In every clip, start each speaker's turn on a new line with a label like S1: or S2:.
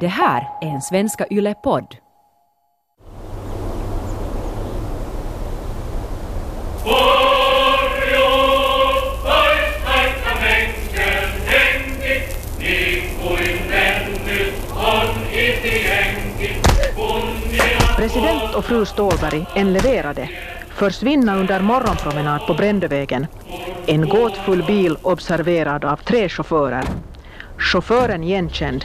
S1: Det här är en Svenska Yle-podd.
S2: President och fru Stålberg enleverade försvinna under morgonpromenad på Brändövägen. En gåtfull bil observerad av tre chaufförer. Chauffören igenkänd.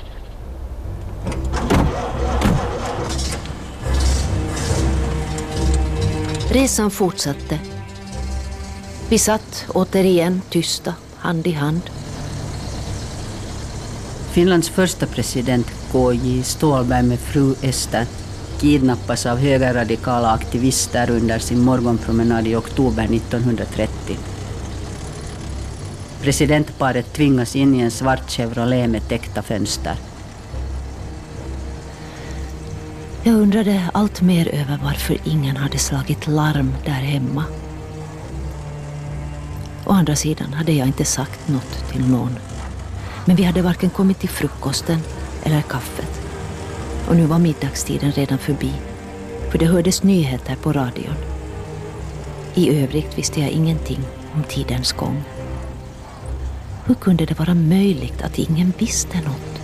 S3: Resan fortsatte. Vi satt återigen tysta, hand i hand.
S4: Finlands första president K.J. Ståhlberg med fru Ester kidnappas av högerradikala aktivister under sin morgonpromenad i oktober 1930. Presidentparet tvingas in i en svart Chevrolet med täckta fönster.
S3: Jag undrade allt mer över varför ingen hade slagit larm där hemma. Å andra sidan hade jag inte sagt något till någon. Men vi hade varken kommit till frukosten eller kaffet. Och nu var middagstiden redan förbi. För det hördes nyheter på radion. I övrigt visste jag ingenting om tidens gång. Hur kunde det vara möjligt att ingen visste något?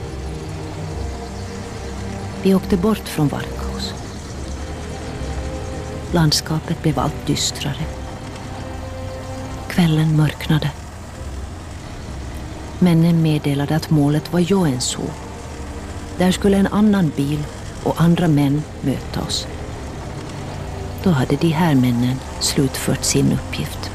S3: Vi åkte bort från Varkaus. Landskapet blev allt dystrare. Kvällen mörknade. Männen meddelade att målet var Joensuu. Där skulle en annan bil och andra män möta oss. Då hade de här männen slutfört sin uppgift.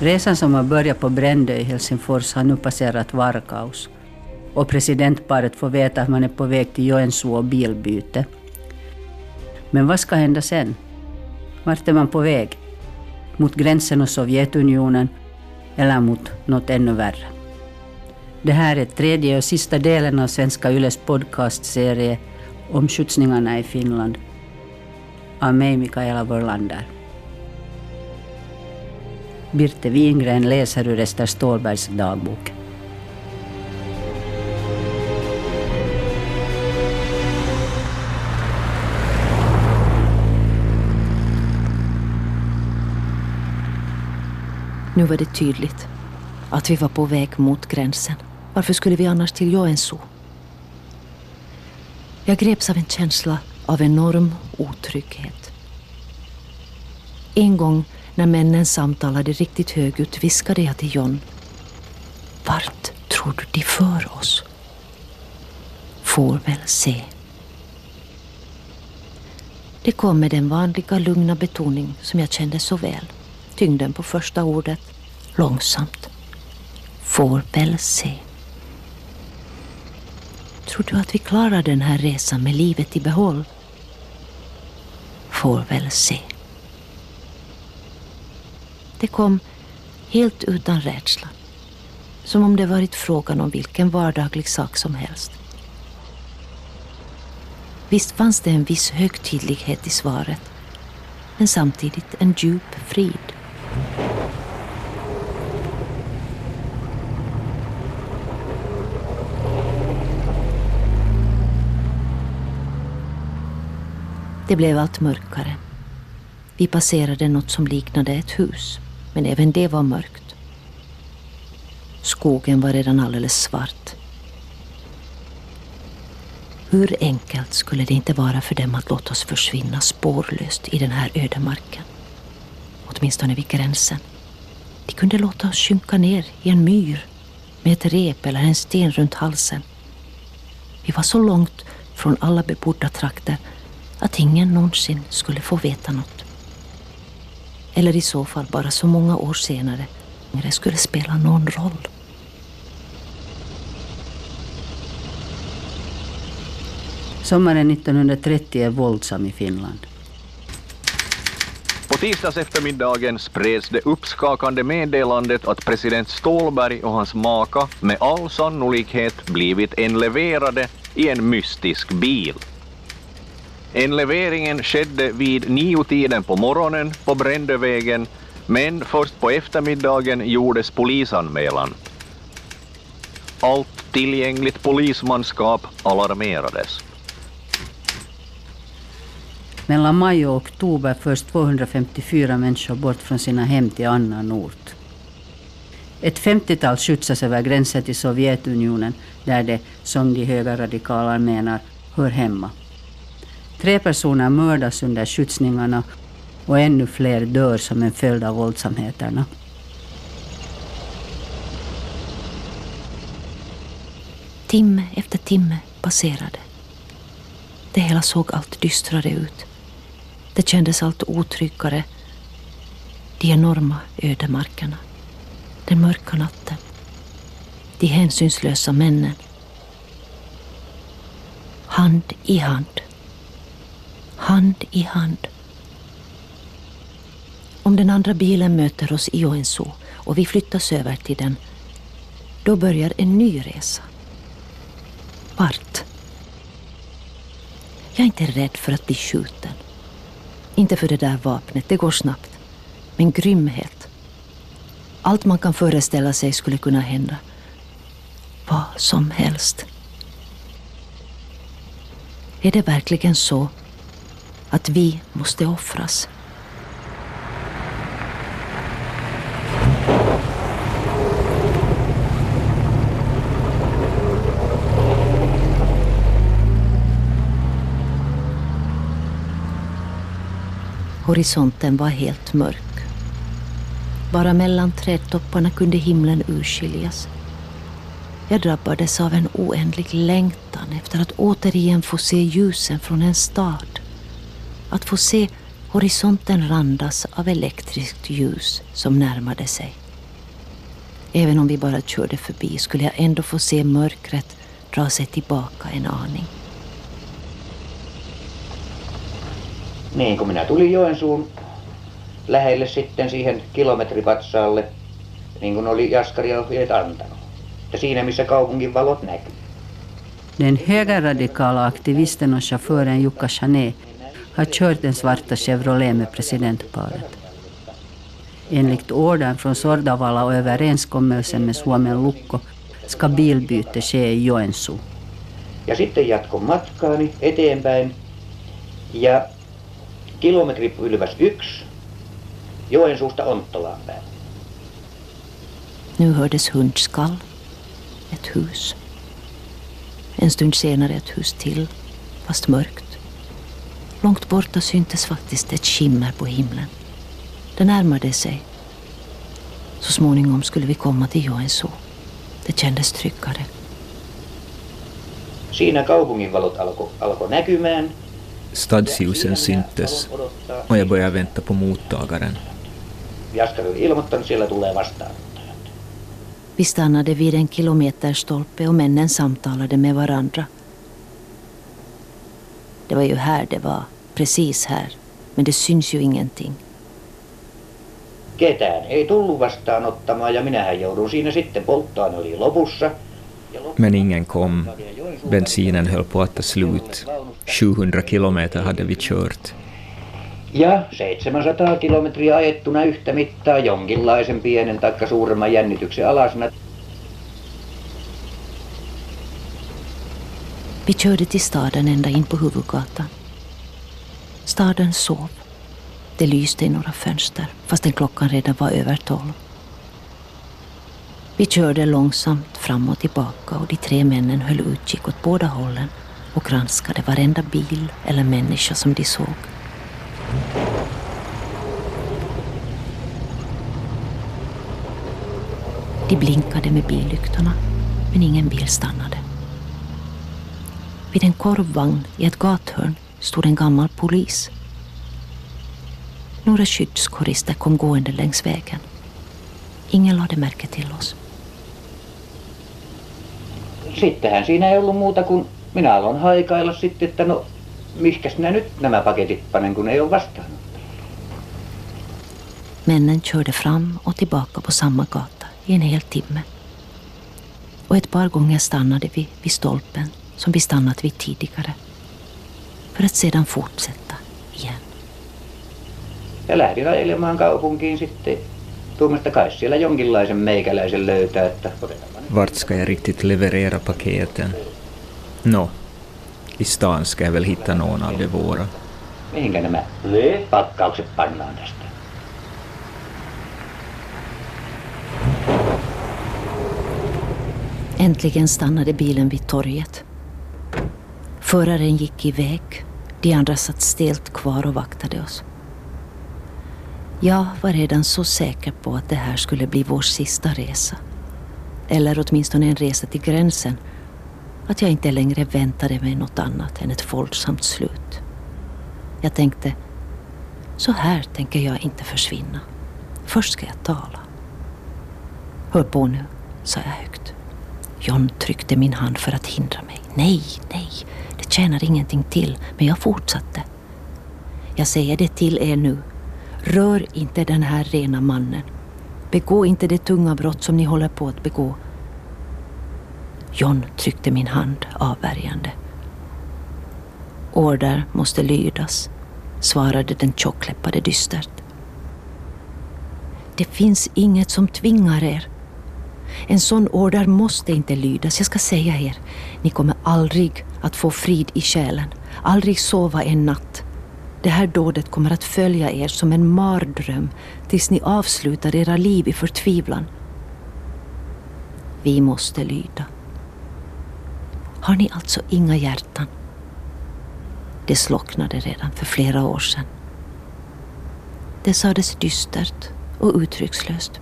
S4: Resan som har börjat på Brändö i Helsingfors har nu passerat Varkaus. Och presidentparet får veta att man är på väg till Joensuu och bilbyte. Men vad ska hända sen? Vart är man på väg? Mot gränsen och Sovjetunionen eller mot något ännu värre? Det här är tredje och sista delen av Svenska Yles podcastserie om skjutsningarna i Finland. Av mig, Mikaela Wörlander. Birte Wingren läser ur Ester Ståhlbergs dagbok.
S3: Nu var det tydligt att vi var på väg mot gränsen. Varför skulle vi annars till Joensuu? Jag greps av en känsla av enorm otrygghet. En gång när männen samtalade riktigt högljutt viskade jag till John. Vart tror du de för oss? Får väl se. Det kom med den vanliga lugna betoning som jag kände så väl. Tyngden på första ordet, långsamt. Får väl se. Tror du att vi klarar den här resan med livet i behåll? Får väl se. Det kom helt utan rädsla. Som om det varit frågan om vilken vardaglig sak som helst. Visst fanns det en viss högtidlighet i svaret. Men samtidigt en djup frid. Det blev allt mörkare. Vi passerade något som liknade ett hus, men även det var mörkt. Skogen var redan alldeles svart. Hur enkelt skulle det inte vara för dem att låta oss försvinna spårlöst i den här ödemarken? Åtminstone vid gränsen. De kunde låta oss sjunka ner i en myr med ett rep eller en sten runt halsen. Vi var så långt från alla bebodda trakter att ingen någonsin skulle få veta något. Eller i så fall bara så många år senare när det skulle spela någon roll.
S4: Sommaren 1930 är våldsam i Finland.
S5: På tisdags eftermiddagen spreds det uppskakande meddelandet att president Ståhlberg och hans maka med all sannolikhet blivit enleverade i en mystisk bil. Enleveringen skedde vid nio tiden på morgonen på Brändövägen Men först på eftermiddagen gjordes polisanmälan. Allt tillgängligt polismanskap alarmerades.
S4: Mellan maj och oktober förs 254 människor bort från sina hem till annan ort. Ett 50-tal skjutsas över gränsen till Sovjetunionen där det, som de höga menar, hör hemma. Tre personer mördas under skjutsningarna och ännu fler dör som en följd av våldsamheterna.
S3: Timme efter timme passerade. Det hela såg allt dystrare ut. Det kändes allt otryggare. De enorma ödemarkerna. Den mörka natten. De hänsynslösa männen. Hand i hand. Hand i hand. Om den andra bilen möter oss i Joensuu och vi flyttas över till den, då börjar en ny resa. Vart? Jag är inte rädd för att bli skjuten. Inte för det där vapnet, det går snabbt. Men grymhet. Allt man kan föreställa sig skulle kunna hända. Vad som helst. Är det verkligen så att vi måste offras? Horisonten var helt mörk. Bara mellan trädtopparna kunde himlen urskiljas. Jag drabbades av en oändlig längtan efter att återigen få se ljusen från en stad. Att få se horisonten randas av elektriskt ljus som närmade sig. Även om vi bara körde förbi skulle jag ändå få se mörkret dra sig tillbaka en aning.
S6: Niin, kun minä tulin Joensuun lähelle sitten siihen kilometripatsaalle, niin kuin oli Jaskari ja ohjeet antanut. Ja siinä, missä kaupungin valot näkyy.
S4: Den högerradikala aktivisten och chauffören Jukka Chané har kört den svarta Chevrolet med presidentparet. Enligt ordern från Sordavala och överenskommelsen med Suomen Lukko ska bilbyte ske i Joensuu.
S6: Ja sitten jatkon matkaani eteenpäin ja kilometripylväs 1 Joensuusta Onttolaan päin.
S3: Nu hördes hundskall. Ett hus. En stund senare ett hus till, fast mörkt. Långt borta syntes faktiskt ett skimmer på himlen. Det närmade sig. Så småningom skulle vi komma till Joensuu. Det kändes tryggare.
S6: Siinä kaupungin valot alkoi alko näkymään.
S7: Stadsljusen syntes och jag började vänta på mottagaren.
S6: Jaskari oli ilmoittanut, siellä tulee vastaanottajat.
S3: Vi stannade vid en kilometerstolpe och männen samtalade med varandra. Det var ju här det var, precis här. Men det syns ju ingenting.
S6: Ketään ei tullut vastaanottamaan ja minähän joudun siinä sitten, polttoaine oli lopussa.
S7: Men ingen kom. Bensinen höll på att ta slut. 700 kilometer hade vi kört.
S6: Ja 700 kilometriä ajettuna yhtä mittaa jonkinlaisen pienen taikka suuremman jännityksen alasena.
S3: Vi körde till staden ända in på huvudgatan. Staden sov. Det lyste i några fönster fastän klockan redan var över tolv. Vi körde långsamt fram och tillbaka och de tre männen höll utkik åt båda hållen och granskade varenda bil eller människa som de såg. De blinkade med billyktorna, men ingen bil stannade. Vid en korvvagn i ett gathörn stod en gammal polis. Några skyddskårister kom gående längs vägen. Ingen lade märke till oss.
S6: Sittenhän siinä ei ollut muuta kuin minä aloin haikailla sitten, että no mihkäs minä nyt nämä paketit panen, kun ei ole vastaanottanut.
S3: Männen körde fram och tillbaka på samma gata i en hel timme. Och ett par gånger stannade vi vid stolpen som vi stannat vid tidigare. För att sedan fortsätta igen.
S6: Ja lähdin ajelemaan kaupunkiin sitten. Tuomasta kai siellä jonkinlaisen meikäläisen löytää, että
S7: Vart ska jag riktigt leverera paketen? Nå, i stan ska jag väl hitta någon av de våra.
S6: Mihinkä nämä pakkaukset pannaan tästä?
S3: Äntligen stannade bilen vid torget. Föraren gick iväg. De andra satt stelt kvar och vaktade oss. Jag var redan så säker på att det här skulle bli vår sista resa. Eller åtminstone en resa till gränsen. Att jag inte längre väntade mig något annat än ett våldsamt slut. Jag tänkte, så här tänker jag inte försvinna. Först ska jag tala. Hör på nu, sa jag högt. John tryckte min hand för att hindra mig. Nej, nej, det tjänar ingenting till. Men jag fortsatte. Jag säger det till er nu. Rör inte den här rena mannen. Begå inte det tunga brott som ni håller på att begå. John tryckte min hand avvärjande. Order måste lydas, svarade den tjockläppade dystert. Det finns inget som tvingar er. En sån order måste inte lydas. Jag ska säga er, ni kommer aldrig att få frid i själen, aldrig sova en natt. Det här dådet kommer att följa er som en mardröm tills ni avslutar era liv i förtvivlan. Vi måste lyda. Har ni alltså inga hjärtan? Det slocknade redan för flera år sedan. Det sades dystert och uttryckslöst.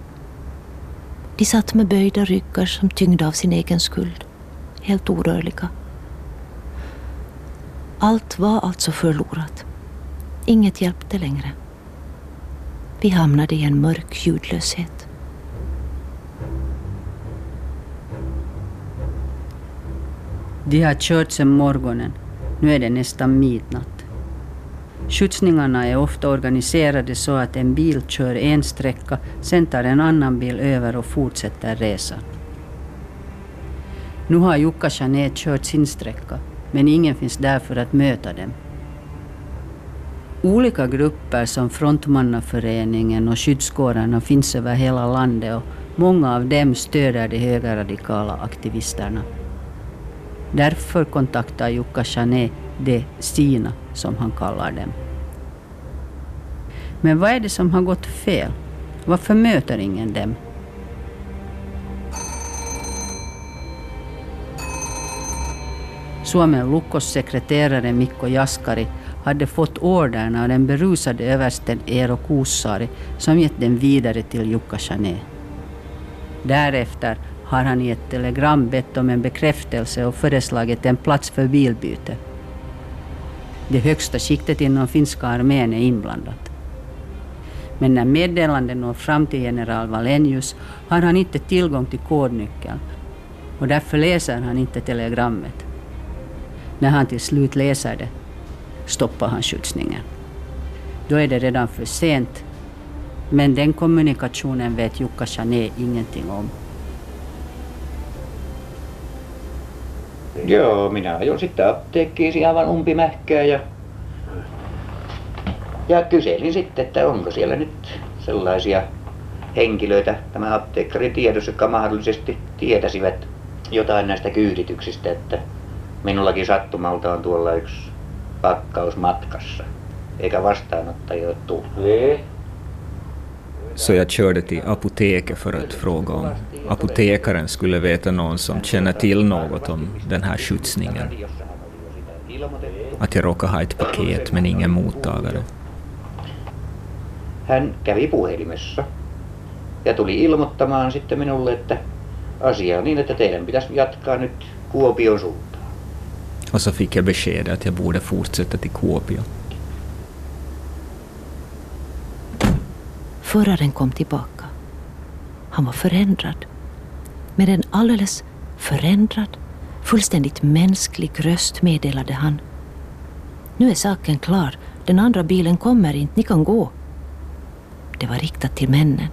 S3: De satt med böjda ryggar som tyngda av sin egen skuld, helt orörliga. Allt var alltså förlorat. Inget hjälpte längre. Vi hamnade i en mörk ljudlöshet.
S4: De har kört sedan morgonen. Nu är det nästan midnatt. Skjutsningarna är ofta organiserade så att en bil kör en sträcka, sen tar en annan bil över och fortsätter resan. Nu har Jukka Jeanette kört sin sträcka, men ingen finns där för att möta dem. Olika grupper som Frontmannaföreningen och skyddskårerna finns över hela landet och många av dem stöder de högerradikala aktivisterna. Därför kontaktar Jukka Jeanette de sina, som han kallar dem. Men vad är det som har gått fel? Varför möter ingen dem? Suomen Lukos sekreterare Mikko Jaskari hade fått ordern av den berusade översten Eero Kuussaari som gett den vidare till Jukka Chané. Därefter har han i ett telegram bett om en bekräftelse och föreslagit en plats för bilbyte. Det högsta skiktet inom finska armén är inblandat. Men när meddelandet når fram till general Valenius har han inte tillgång till kodnyckeln och därför läser han inte telegrammet. När han till slut läser det stoppar han skjutsningen. Då är det redan för sent, men den kommunikationen vet Jukka Chané ingenting om.
S6: Joo, minä ajoin sitten apteekkiin aivan umpimähkää ja, ja kyselin sitten, että onko siellä nyt sellaisia henkilöitä tämä apteekkari tiedossa, jotka mahdollisesti tietäisivät jotain näistä kyydityksistä, että minullakin sattumalta on tuolla yksi pakkaus matkassa, eikä vastaanottajia ole tullut.
S7: Så jag körde till apoteket för att fråga om apotekaren skulle veta någon som känner till något om den här skjutsningen. Att jag råkar ha ett paket men ingen mottagare.
S6: Hän kävi puhelimessa ja tuli ilmoittamaan sitten minulle, että asia on niin, että teidän pitäisi jatkaa nyt Kuopion suuntaan.
S7: Och så fick jag beskedet att jag borde fortsätta till Kuopio.
S3: Föraren kom tillbaka. Han var förändrad. Med en alldeles förändrad, fullständigt mänsklig röst meddelade han. Nu är saken klar. Den andra bilen kommer inte. Ni kan gå. Det var riktat till männen.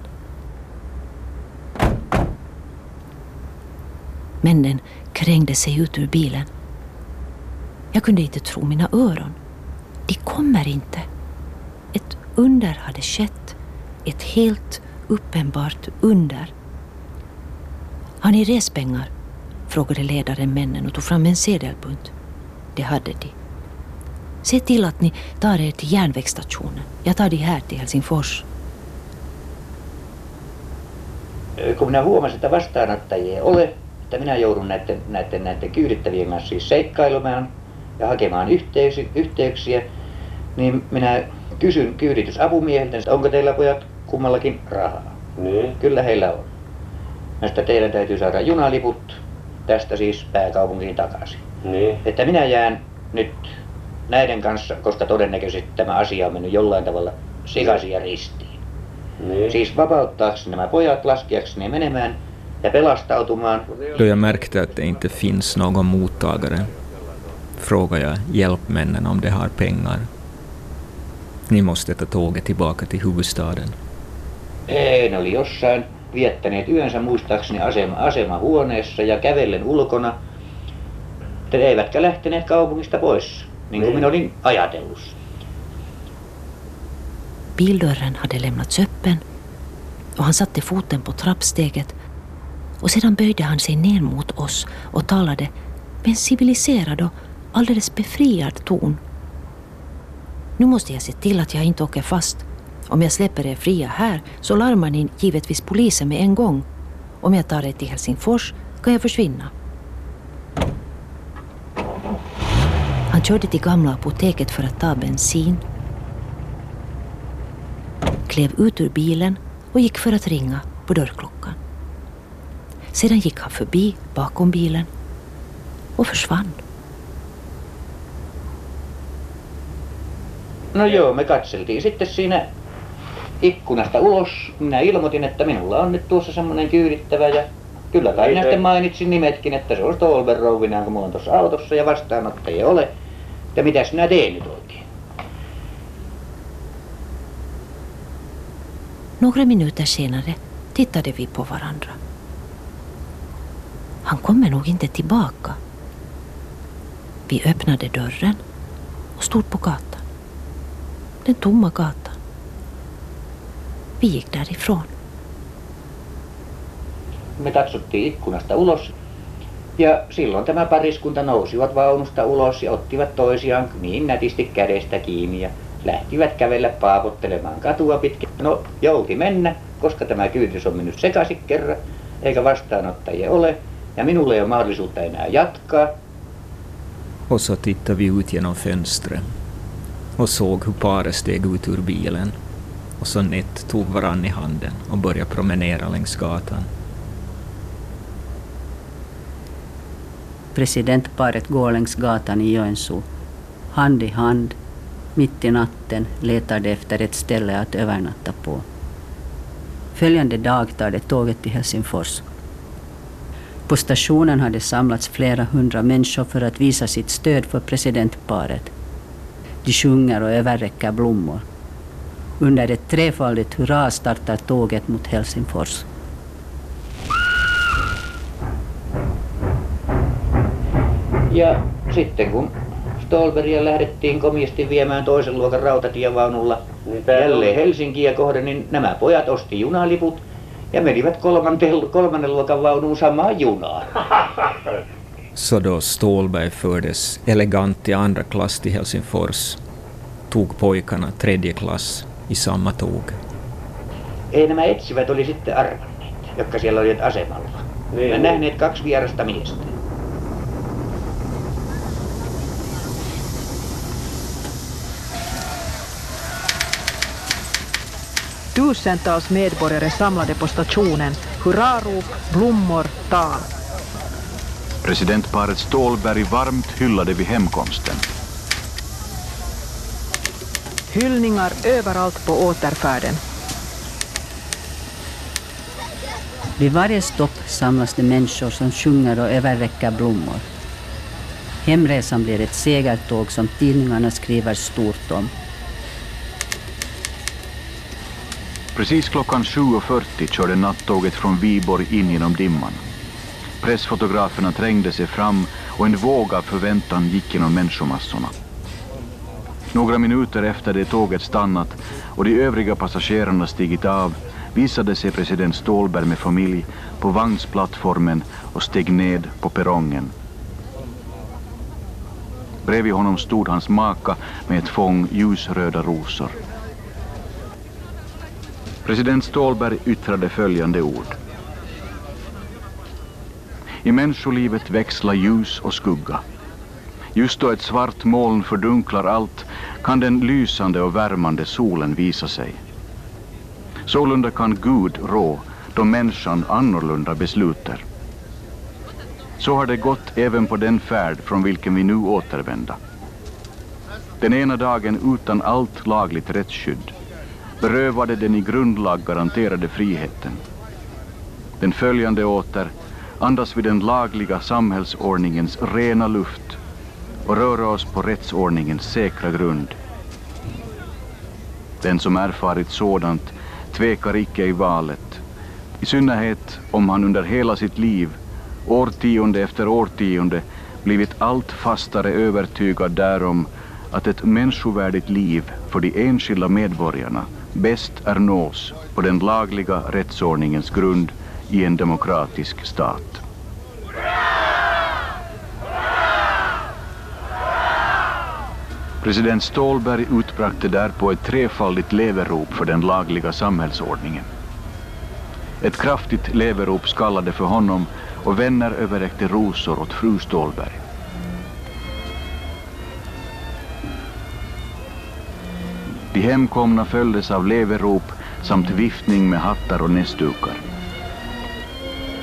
S3: Männen krängde sig ut ur bilen. Jag kunde inte tro mina öron. De kommer inte. Ett under hade skett. Ett helt uppenbart under. Har ni respengar? frågade ledaren männen och tog fram en sedelbunt. Det hade de. Se till att ni tar er till järnvägsstationen. Jag tar de här till Helsingfors.
S6: Kun minä huomasin, että vastaanottajia ei ole, että minä joudun näiden, näiden, näiden kyydittävien kanssa siis seikkailemaan ja hakemaan yhteyksiä, yhteyksiä niin minä kysyn kyyditysapumieheltä, että onko teillä pojat kummallakin rahaa.
S8: Niin.
S6: Kyllä heillä on. No sitten teidän täytyy saada junaliput tästä siis pääkaupunkiin takaisin.
S8: Niin.
S6: Että minä jään nyt näiden kanssa, koska todennäköisesti tämä asia on mennyt jollain tavalla sekaisin ja ristiin.
S8: Niin.
S6: Siis vapauttaakseni nämä pojat, laskeakseni menemään ja pelastautumaan.
S7: Då jag märkte att det inte finns någon mottagare frågade jag hjälpmännen om de har pengar. Ni måste ta tåget tillbaka till huvudstaden.
S6: Ei, ne oli jossain viettäneet yönsä muistaakseni asema, asemahuoneessa ja kävellen ulkona. Te eivätkä lähteneet kaupungista pois, niin kuin
S8: Niin.
S6: minä olin ajatellut.
S3: Bildörren hade lämnats öppen och han satte foten på trappsteget och sedan böjde han sig ner mot oss och talade med en civiliserad och alldeles befriad ton. Nu måste jag se till att jag inte åker fast. Om jag släpper er fria här så larmar ni givetvis polisen med en gång. Om jag tar er till Helsingfors kan jag försvinna. Han körde till gamla apoteket för att ta bensin klev ut ur bilen och gick för att ringa på dörrklockan. Sedan gick han förbi bakom bilen och försvann.
S6: No joo, me katseltiin sitten siinä ikkunasta ulos. Minä ilmoitin, että minulla on nyt tuossa semmoinen kyydittävä ja kyllä kai
S8: Niin
S6: minä sitten mainitsin nimetkin, että se on Stolber rouvinaan, kun mulla on tuossa autossa ja vastaanottajia ei ole. Ja mitäs minä teen nyt oikein?
S3: Några minuter senare tittade vi på varandra. Han kommer nog inte tillbaka. Vi öppnade dörren och stod på gatan. Den tomma gatan. Vi gick därifrån.
S6: Me katsottiin ikkunasta ulos. Ja silloin tämä pariskunta nousivat vaunusta ulos ja ottivat toisiaan niin nätisti kädestä kiinni ja lähtivät kävellä paapottelemaan katua pitkin. No jouti mennä, koska tämä kyyditys on mennyt sekaisin kerran, eikä vastaanottajia ole. Ja minulla ei ole mahdollisuutta enää jatkaa.
S7: Och så tittade vi ut genom fönstret och såg hur paret steg ut ur bilen och så tog varann i handen och började promenera längs gatan.
S4: Presidentparet går längs gatan i Joensuu. Hand i hand, mitt i natten letar de efter ett ställe att övernatta på. Följande dag tar de tåget till Helsingfors. På stationen hade samlats flera hundra människor för att visa sitt stöd för presidentparet. De sjunger och överräcker blommor. Under ett trefaldigt hurra startar tåget mot Helsingfors.
S6: Ja sitten kun Stolberia lähdettiin komiasti viemään toisen luokan rautatievaunulla
S8: Niin
S6: jälleen
S8: on-
S6: Helsinkiä kohden, niin nämä pojat osti junaliput ja menivät kolmanteen, kolmannen luokan vaunuun samaan junaan.
S7: Så då Stålberg fördes elegant i andra klass till Helsingfors tog pojkarna tredje klass i samma tåg.
S6: Ei nämä etsivät oli sitten arvanneet, jotka siellä olivat asemalla.
S8: Niin,
S6: niin. nähneet kaksi vierasta miestä.
S2: Tusentals medborgare samlade på stationen. Hurrarop, blommor, tal.
S9: Presidentparet Stålberg varmt hyllade vid hemkomsten.
S2: Hyllningar överallt på återfärden.
S4: Vid varje stopp samlas det människor som sjunger och överräcker blommor. Hemresan blir ett segertåg som tidningarna skriver stort om.
S9: Precis klockan 7.40 körde nattåget från Viborg in genom dimman. Pressfotograferna trängde sig fram och en våg av förväntan gick genom människomassorna. Några minuter efter det tåget stannat och de övriga passagerarna stigit av visade sig president Ståhlberg med familj på vagnsplattformen och steg ned på perrongen. Bredvid honom stod hans maka med ett fång ljusröda rosor. President Ståhlberg yttrade följande ord. I människolivet växlar ljus och skugga. Just då ett svart moln fördunklar allt kan den lysande och värmande solen visa sig. Sålunda kan Gud rå då människan annorlunda besluter. Så har det gått även på den färd från vilken vi nu återvända. Den ena dagen utan allt lagligt rättsskydd, berövade den i grundlag garanterade friheten. Den följande åter andas vi den lagliga samhällsordningens rena luft och röra oss på rättsordningens säkra grund. Den som erfarit sådant tvekar icke i valet, i synnerhet om han under hela sitt liv, årtionde efter årtionde, blivit allt fastare övertygad därom att ett människovärdigt liv för de enskilda medborgarna bäst är nås på den lagliga rättsordningens grund i en demokratisk stat. President Ståhlberg utbrakte därpå ett trefaldigt leverop för den lagliga samhällsordningen. Ett kraftigt leverop skallade för honom och vänner överräckte rosor åt fru Ståhlberg. De hemkomna följdes av leverop samt viftning med hattar och näsdukar.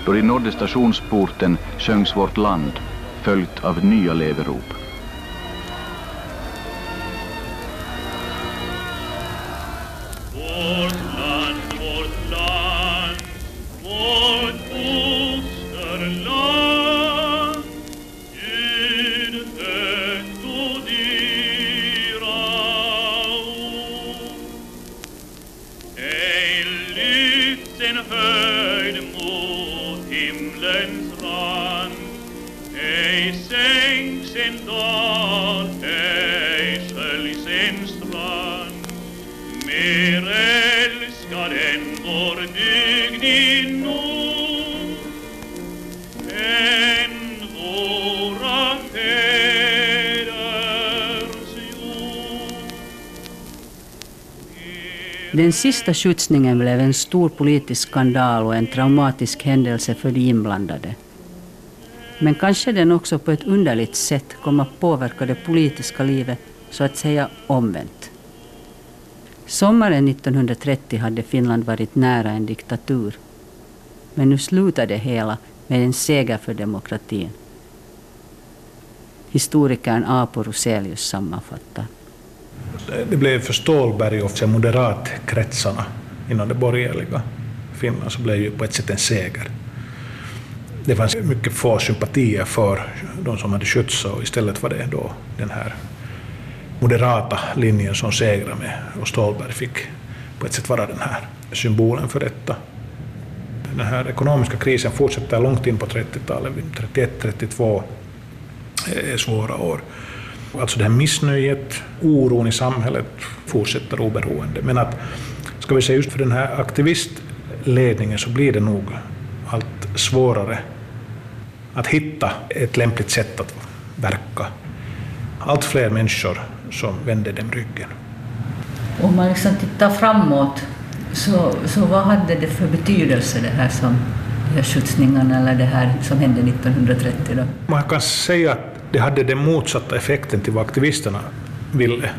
S9: Då de nådde stationsporten sjöngs vårt land, följt av nya leverop.
S4: Sista skjutsningen blev en stor politisk skandal och en traumatisk händelse för de inblandade. Men kanske den också på ett underligt sätt kom att påverka det politiska livet så att säga omvänt. Sommaren 1930 hade Finland varit nära en diktatur. Men nu slutade hela med en seger för demokratin. Historikern Apo Roselius sammanfattar.
S8: Det blev för Stålberg och för moderatkretsarna inom det borgerliga Finland så blev ju på ett sätt en seger. Det fanns mycket få sympatier för de som hade skjutsat och istället var det då den här moderata linjen som segrade med och Stålberg fick på ett sätt vara den här symbolen för detta. Den här ekonomiska krisen fortsätter långt in på 30-talet, 31-32 är svåra år. Alltså det här missnöjet, oron i samhället fortsätter oberoende. Men att, ska vi säga just för den här aktivistledningen så blir det nog allt svårare att hitta ett lämpligt sätt att verka. Allt fler människor som vänder dem ryggen.
S4: Om man liksom tittar framåt, så, så vad hade det för betydelse det här som skjutsningarna eller det här som hände 1930? Då?
S8: Man kan säga att det hade den motsatta effekten till vad aktivisterna ville.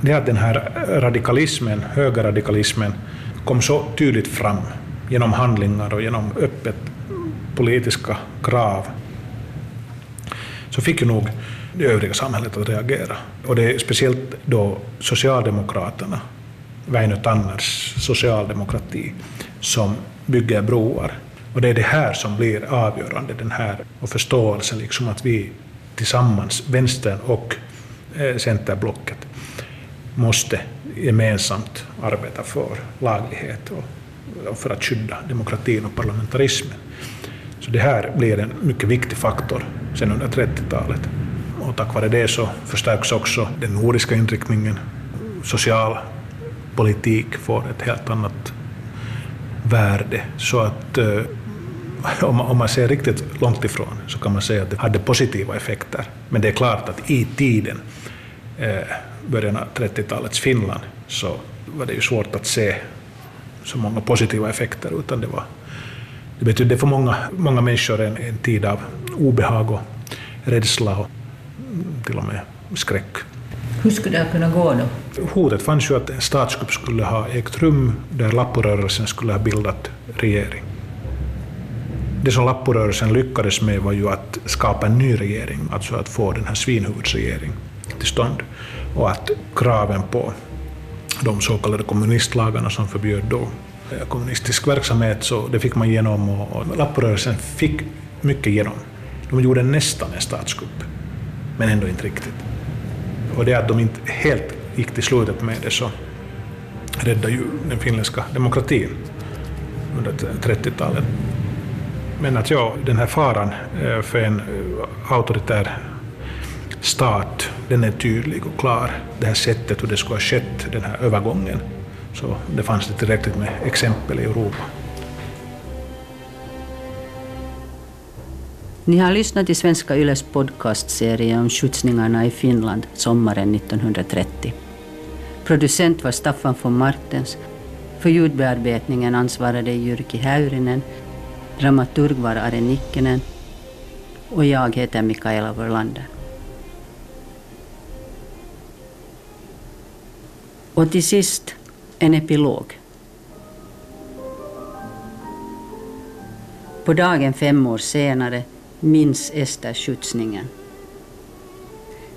S8: Det är att den här radikalismen, högerradikalismen, kom så tydligt fram genom handlingar och genom öppet politiska krav, så fick ju nog det övriga samhället att reagera. Och det är speciellt då Socialdemokraterna, Väinö Tanners socialdemokrati, som bygger broar. Och det är det här som blir avgörande, den här och förståelsen liksom att vi tillsammans, vänstern och eh, centerblocket, måste gemensamt arbeta för laglighet och för att skydda demokratin och parlamentarismen. Så det här blir en mycket viktig faktor sen under 30-talet. Och tack vare det så förstärks också den nordiska inriktningen. Social politik får ett helt annat värde. Så att eh, eh, om man ser riktigt långt ifrån så kan man säga att det hade positiva effekter. Men det är klart att i tiden, eh, början av 30-talets Finland, så var det ju svårt att se så många positiva effekter, utan det, var, det betydde för många, många människor en, en tid av obehag och rädsla och till och med skräck.
S4: Hur skulle det kunna gå då?
S8: Hotet fanns ju att en statskupp skulle ha ägt rum där Lapporörelsen skulle ha bildat regering. Det som Lapporörelsen lyckades med var ju att skapa en ny regering, alltså att få den här svinhuvudsregeringen till stånd. Och att kraven på de så kallade kommunistlagarna som förbjöd då eh, kommunistisk verksamhet, så det fick man igenom och Lapporörelsen fick mycket igenom. De gjorde nästan en statskupp, men ändå inte riktigt. Och det att de inte helt gick till slutet med det så räddade ju den finländska demokratin under 30-talet. Men att ja, den här faran eh, för en eh, auktoritär stat, den är tydlig och klar. Det här sättet hur det skulle ha skett, den här övergången. Så det fanns det tillräckligt med exempel i Europa.
S4: Ni har lyssnat till Svenska Yles podcastserie om skjutsningarna i Finland sommaren 1930. Producent var Staffan von Martens. För ljudbearbetningen ansvarade Jyrki Häyrinen. Dramaturg var Are Nikkinen. Och jag heter Mikaela Wörlander. Och till sist en epilog. På dagen fem år senare minns Ester skjutsningen.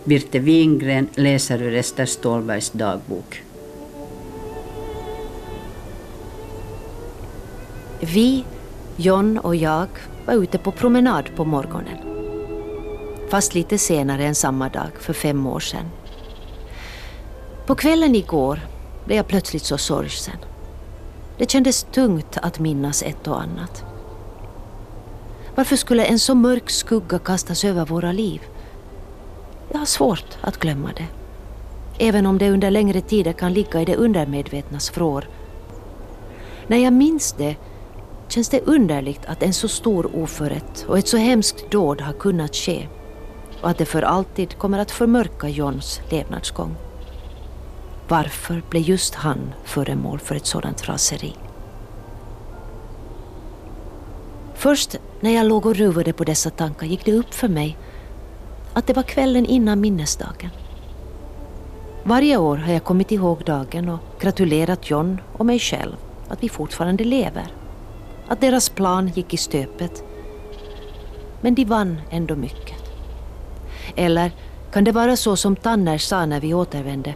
S4: Birte Wingren läser ur Ester Stålbergs dagbok.
S3: Vi, John och jag, var ute på promenad på morgonen. Fast lite senare än samma dag, för fem år sedan. På kvällen igår blev jag plötsligt så sorgsen. Det kändes tungt att minnas ett och annat. Varför skulle en så mörk skugga kastas över våra liv? Jag har svårt att glömma det. Även om det under längre tider kan ligga i det undermedvetnas vrår. När jag minns det känns det underligt att en så stor oförrätt och ett så hemskt dåd har kunnat ske och att det för alltid kommer att förmörka Johns levnadsgång. Varför blev just han föremål för ett sådant raseri? Först när jag låg och ruvade på dessa tankar gick det upp för mig att det var kvällen innan minnesdagen. Varje år har jag kommit ihåg dagen och gratulerat John och mig själv att vi fortfarande lever. Att deras plan gick i stöpet. Men de vann ändå mycket. Eller kan det vara så som Tanner sa när vi återvände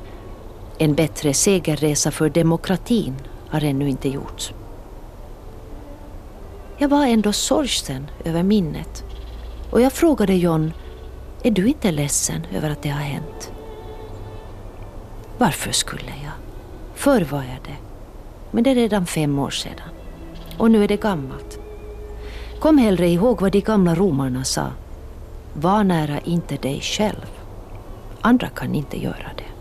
S3: en bättre segerresa för demokratin har ännu inte gjorts. Jag var ändå sorgsen över minnet och jag frågade John, är du inte ledsen över att det har hänt? Varför skulle jag? Förr var jag det. Men det är redan fem år sedan. Och nu är det gammalt. Kom hellre ihåg vad de gamla romarna sa. Var nära inte dig själv. Andra kan inte göra det.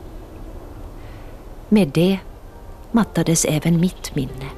S3: Med det mattades även mitt minne.